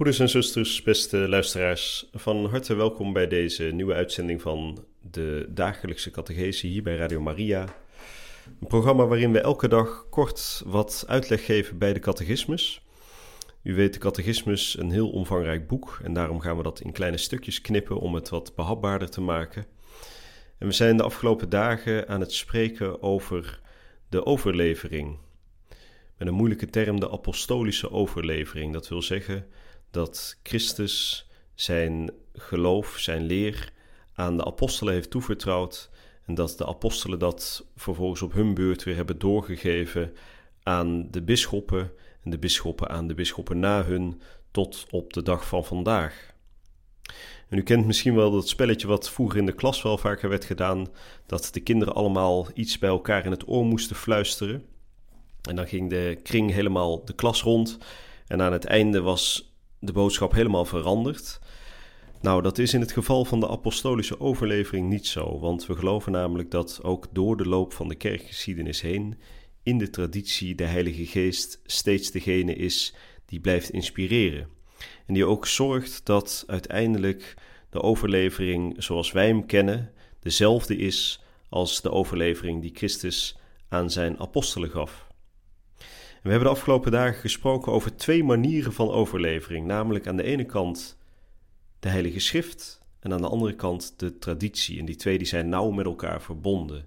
Broeders en zusters, beste luisteraars, van harte welkom bij deze nieuwe uitzending van de dagelijkse catechese hier bij Radio Maria. Een programma waarin we elke dag kort wat uitleg geven bij de catechismus. U weet, de catechismus een heel omvangrijk boek en daarom gaan we dat in kleine stukjes knippen om het wat behapbaarder te maken. En we zijn de afgelopen dagen aan het spreken over de overlevering. Met een moeilijke term, de apostolische overlevering. Dat wil zeggen dat Christus zijn geloof, zijn leer aan de apostelen heeft toevertrouwd en dat de apostelen dat vervolgens op hun beurt weer hebben doorgegeven aan de bisschoppen en de bisschoppen aan de bisschoppen na hun tot op de dag van vandaag. En u kent misschien wel dat spelletje wat vroeger in de klas wel vaker werd gedaan, dat de kinderen allemaal iets bij elkaar in het oor moesten fluisteren. En dan ging de kring helemaal de klas rond en aan het einde was de boodschap helemaal veranderd. Nou, dat is in het geval van de apostolische overlevering niet zo, want we geloven namelijk dat ook door de loop van de kerkgeschiedenis heen in de traditie de Heilige Geest steeds degene is die blijft inspireren. En die ook zorgt dat uiteindelijk de overlevering zoals wij hem kennen dezelfde is als de overlevering die Christus aan zijn apostelen gaf we hebben de afgelopen dagen gesproken over twee manieren van overlevering. Namelijk aan de ene kant de Heilige Schrift en aan de andere kant de traditie. En die twee die zijn nauw met elkaar verbonden.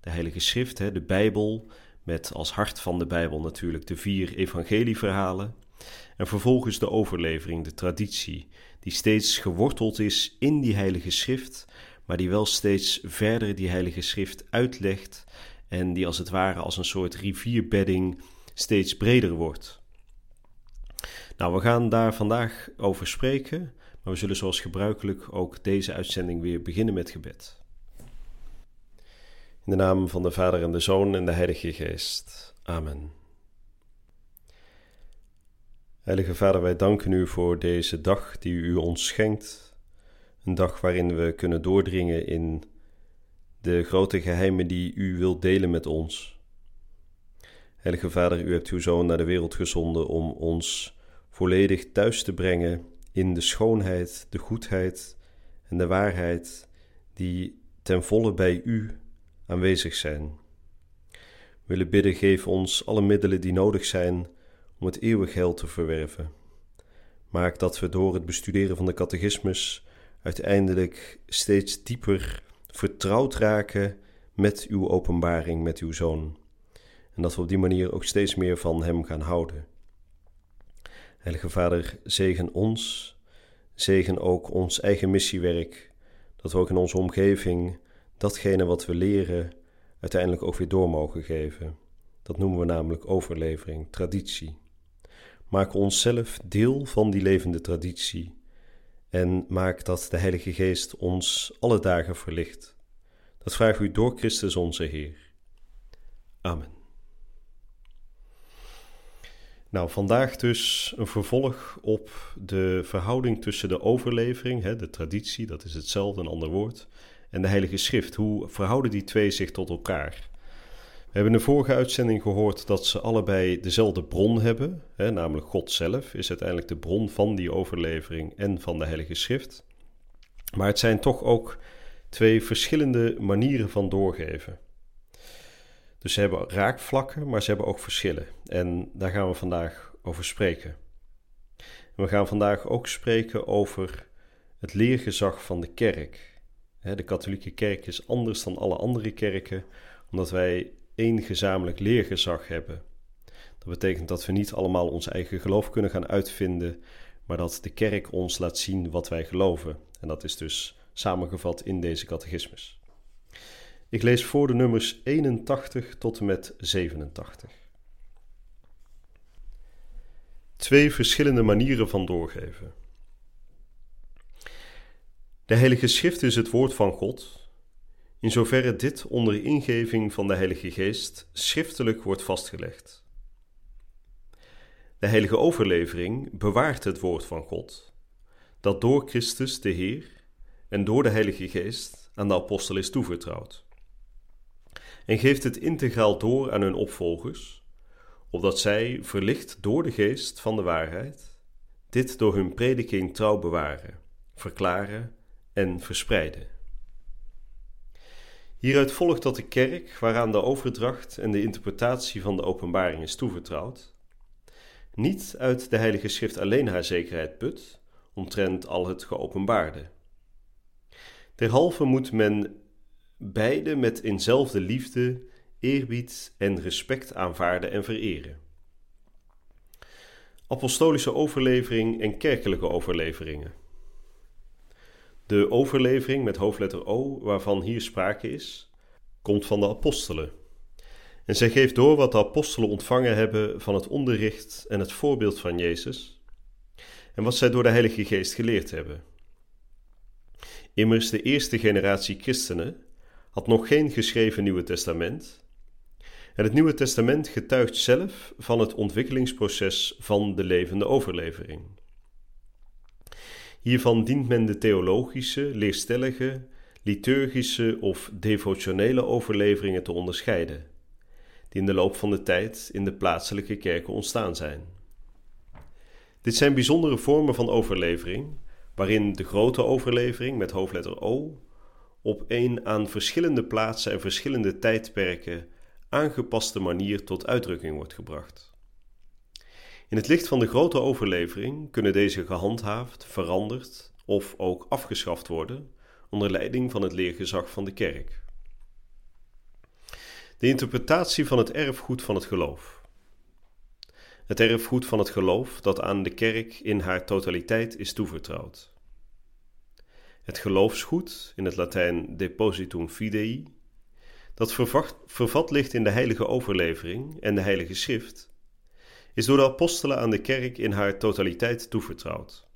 De Heilige Schrift, de Bijbel, met als hart van de Bijbel natuurlijk de vier evangelieverhalen. En vervolgens de overlevering, de traditie, die steeds geworteld is in die Heilige Schrift, maar die wel steeds verder die Heilige Schrift uitlegt en die als het ware als een soort rivierbedding steeds breder wordt. Nou, we gaan daar vandaag over spreken, maar we zullen zoals gebruikelijk ook deze uitzending weer beginnen met gebed. In de naam van de Vader en de Zoon en de Heilige Geest. Amen. Heilige Vader, wij danken u voor deze dag die u ons schenkt. Een dag waarin we kunnen doordringen in de grote geheimen die u wilt delen met ons. Heilige Vader, u hebt uw Zoon naar de wereld gezonden om ons volledig thuis te brengen in de schoonheid, de goedheid en de waarheid die ten volle bij u aanwezig zijn. We willen bidden, geef ons alle middelen die nodig zijn om het eeuwig heil te verwerven. Maak dat we door het bestuderen van de catechismus uiteindelijk steeds dieper vertrouwd raken met uw openbaring, met uw Zoon en dat we op die manier ook steeds meer van Hem gaan houden. Heilige Vader, zegen ons, zegen ook ons eigen missiewerk, dat we ook in onze omgeving datgene wat we leren uiteindelijk ook weer door mogen geven. Dat noemen we namelijk overlevering, traditie. Maak onszelf deel van die levende traditie en maak dat de Heilige Geest ons alle dagen verlicht. Dat vraag u door Christus onze Heer. Amen. Nou, vandaag dus een vervolg op de verhouding tussen de overlevering, hè, de traditie, dat is hetzelfde, een ander woord, en de Heilige Schrift. Hoe verhouden die twee zich tot elkaar? We hebben in de vorige uitzending gehoord dat ze allebei dezelfde bron hebben, hè, namelijk God zelf is uiteindelijk de bron van die overlevering en van de Heilige Schrift. Maar het zijn toch ook twee verschillende manieren van doorgeven. Dus ze hebben raakvlakken, maar ze hebben ook verschillen. En daar gaan we vandaag over spreken. we gaan vandaag ook spreken over het leergezag van de kerk. De katholieke kerk is anders dan alle andere kerken, omdat wij één gezamenlijk leergezag hebben. Dat betekent dat we niet allemaal ons eigen geloof kunnen gaan uitvinden, maar dat de kerk ons laat zien wat wij geloven. En dat is dus samengevat in deze catechismus. Ik lees voor de nummers 81 tot en met 87. Twee verschillende manieren van doorgeven. De Heilige Schrift is het woord van God, in zoverre dit onder ingeving van de Heilige Geest schriftelijk wordt vastgelegd. De Heilige Overlevering bewaart het woord van God, dat door Christus de Heer en door de Heilige Geest aan de apostel is toevertrouwd, en geeft het integraal door aan hun opvolgers, opdat zij, verlicht door de Geest van de waarheid, dit door hun prediking trouw bewaren, verklaren en verspreiden. Hieruit volgt dat de kerk, waaraan de overdracht en de interpretatie van de openbaring is toevertrouwd, niet uit de Heilige Schrift alleen haar zekerheid put, omtrent al het geopenbaarde. Derhalve moet men beide met inzelfde liefde, eerbied en respect aanvaarden en vereren. Apostolische overlevering en kerkelijke overleveringen. De overlevering met hoofdletter O, waarvan hier sprake is, komt van de apostelen. En zij geeft door wat de apostelen ontvangen hebben van het onderricht en het voorbeeld van Jezus en wat zij door de Heilige Geest geleerd hebben. Immers de eerste generatie christenen had nog geen geschreven Nieuwe Testament. En het Nieuwe Testament getuigt zelf van het ontwikkelingsproces van de levende overlevering. Hiervan dient men de theologische, leerstellige, liturgische of devotionele overleveringen te onderscheiden, die in de loop van de tijd in de plaatselijke kerken ontstaan zijn. Dit zijn bijzondere vormen van overlevering, waarin de grote overlevering met hoofdletter O op een aan verschillende plaatsen en verschillende tijdperken aangepaste manier tot uitdrukking wordt gebracht. In het licht van de grote overlevering kunnen deze gehandhaafd, veranderd of ook afgeschaft worden onder leiding van het leergezag van de kerk. De interpretatie van het erfgoed van het geloof. Het erfgoed van het geloof dat aan de kerk in haar totaliteit is toevertrouwd. Het geloofsgoed, in het Latijn depositum fidei, dat vervat ligt in de heilige overlevering en de heilige schrift, is door de apostelen aan de kerk in haar totaliteit toevertrouwd.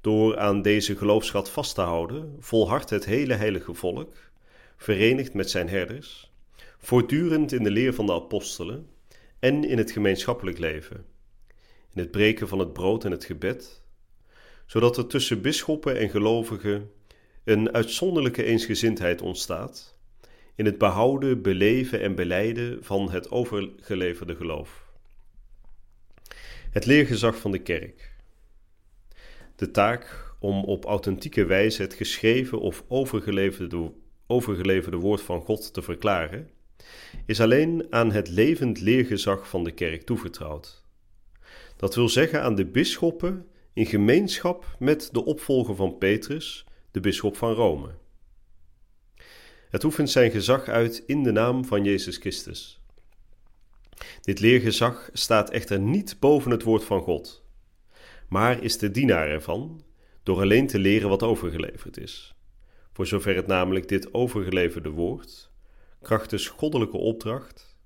Door aan deze geloofschat vast te houden, volhardt het hele heilige volk, verenigd met zijn herders, voortdurend in de leer van de apostelen en in het gemeenschappelijk leven, in het breken van het brood en het gebed, zodat er tussen bisschoppen en gelovigen een uitzonderlijke eensgezindheid ontstaat in het behouden, beleven en beleiden van het overgeleverde geloof. Het leergezag van de kerk. De taak om op authentieke wijze het geschreven of overgeleverde, overgeleverde woord van God te verklaren, is alleen aan het levend leergezag van de kerk toevertrouwd. Dat wil zeggen aan de bisschoppen in gemeenschap met de opvolger van Petrus, de bisschop van Rome. Het oefent zijn gezag uit in de naam van Jezus Christus. Dit leergezag staat echter niet boven het woord van God, maar is de dienaar ervan door alleen te leren wat overgeleverd is. Voor zover het namelijk dit overgeleverde woord, krachtens goddelijke opdracht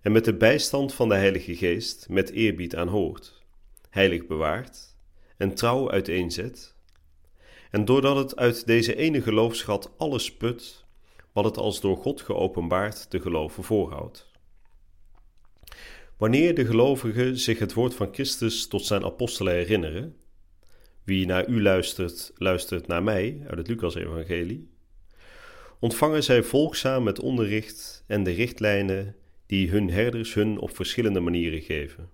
en met de bijstand van de Heilige Geest met eerbied aanhoort, heilig bewaart en trouw uiteenzet, en doordat het uit deze ene geloofschat alles put wat het als door God geopenbaard te geloven voorhoudt. Wanneer de gelovigen zich het woord van Christus tot zijn apostelen herinneren, wie naar u luistert, luistert naar mij uit het Lucas-evangelie, ontvangen zij volgzaam het onderricht en de richtlijnen die hun herders hun op verschillende manieren geven.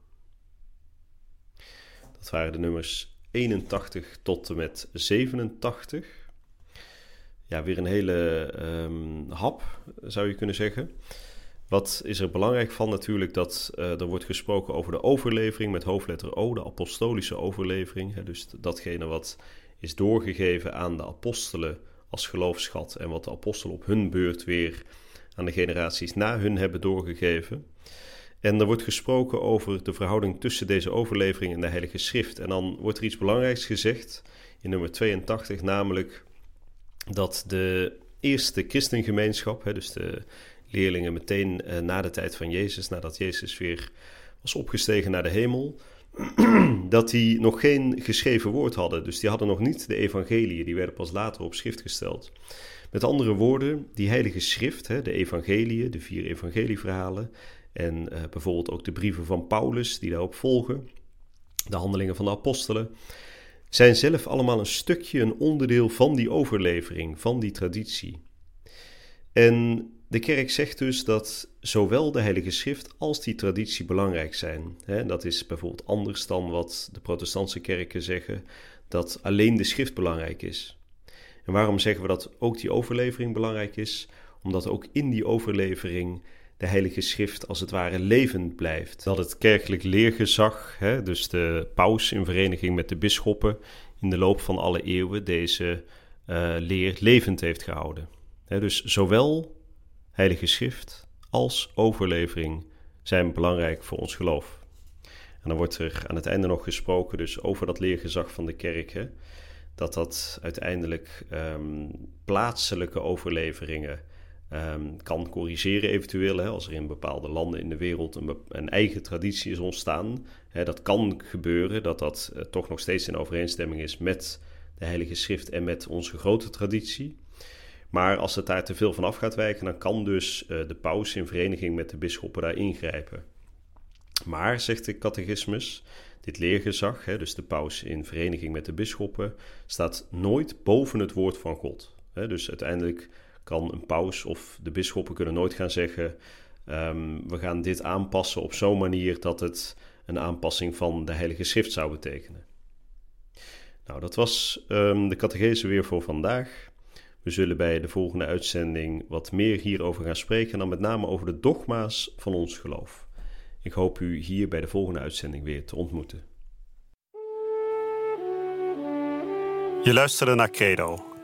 Dat waren de nummers 81 tot en met 87. Ja, weer een hele um, hap, zou je kunnen zeggen. Wat is er belangrijk van natuurlijk dat uh, er wordt gesproken over de overlevering met hoofdletter O, de apostolische overlevering. Hè, dus datgene wat is doorgegeven aan de apostelen als geloofschat en wat de apostelen op hun beurt weer aan de generaties na hun hebben doorgegeven. En er wordt gesproken over de verhouding tussen deze overlevering en de Heilige Schrift. En dan wordt er iets belangrijks gezegd in nummer 82, namelijk dat de eerste christengemeenschap, hè, dus de leerlingen meteen uh, na de tijd van Jezus, nadat Jezus weer was opgestegen naar de hemel, dat die nog geen geschreven woord hadden. Dus die hadden nog niet de evangelieën, die werden pas later op schrift gesteld. Met andere woorden, die heilige schrift, hè, de evangeliën, de vier evangelieverhalen en uh, bijvoorbeeld ook de brieven van Paulus die daarop volgen, de handelingen van de apostelen, zijn zelf allemaal een stukje, een onderdeel van die overlevering, van die traditie. En de kerk zegt dus dat zowel de Heilige Schrift als die traditie belangrijk zijn. dat is bijvoorbeeld anders dan wat de protestantse kerken zeggen, dat alleen de schrift belangrijk is. En waarom zeggen we dat ook die overlevering belangrijk is? Omdat ook in die overlevering de Heilige Schrift als het ware levend blijft. Dat het kerkelijk leergezag, hè, dus de paus in vereniging met de bisschoppen, in de loop van alle eeuwen deze uh, leer levend heeft gehouden. dus zowel Heilige Schrift als overlevering zijn belangrijk voor ons geloof. En dan wordt er aan het einde nog gesproken dus over dat leergezag van de kerk. Hè, dat dat uiteindelijk um, plaatselijke overleveringen um, kan corrigeren eventueel. Hè, als er in bepaalde landen in de wereld een, een eigen traditie is ontstaan. Hè, dat kan gebeuren, dat dat uh, toch nog steeds in overeenstemming is met de Heilige Schrift en met onze grote traditie. Maar als het daar te veel van af gaat wijken, dan kan dus uh, de paus in vereniging met de bisschoppen daar ingrijpen. Maar, zegt de catechismus, dit leergezag, hè, dus de paus in vereniging met de bisschoppen, staat nooit boven het woord van God. Dus uiteindelijk kan een paus of de bisschoppen kunnen nooit gaan zeggen: um, we gaan dit aanpassen op zo'n manier dat het een aanpassing van de Heilige Schrift zou betekenen. Nou, dat was um, de catechese weer voor vandaag. We zullen bij de volgende uitzending wat meer hierover gaan spreken, en dan met name over de dogma's van ons geloof. Ik hoop u hier bij de volgende uitzending weer te ontmoeten. Je luisterde naar Credo,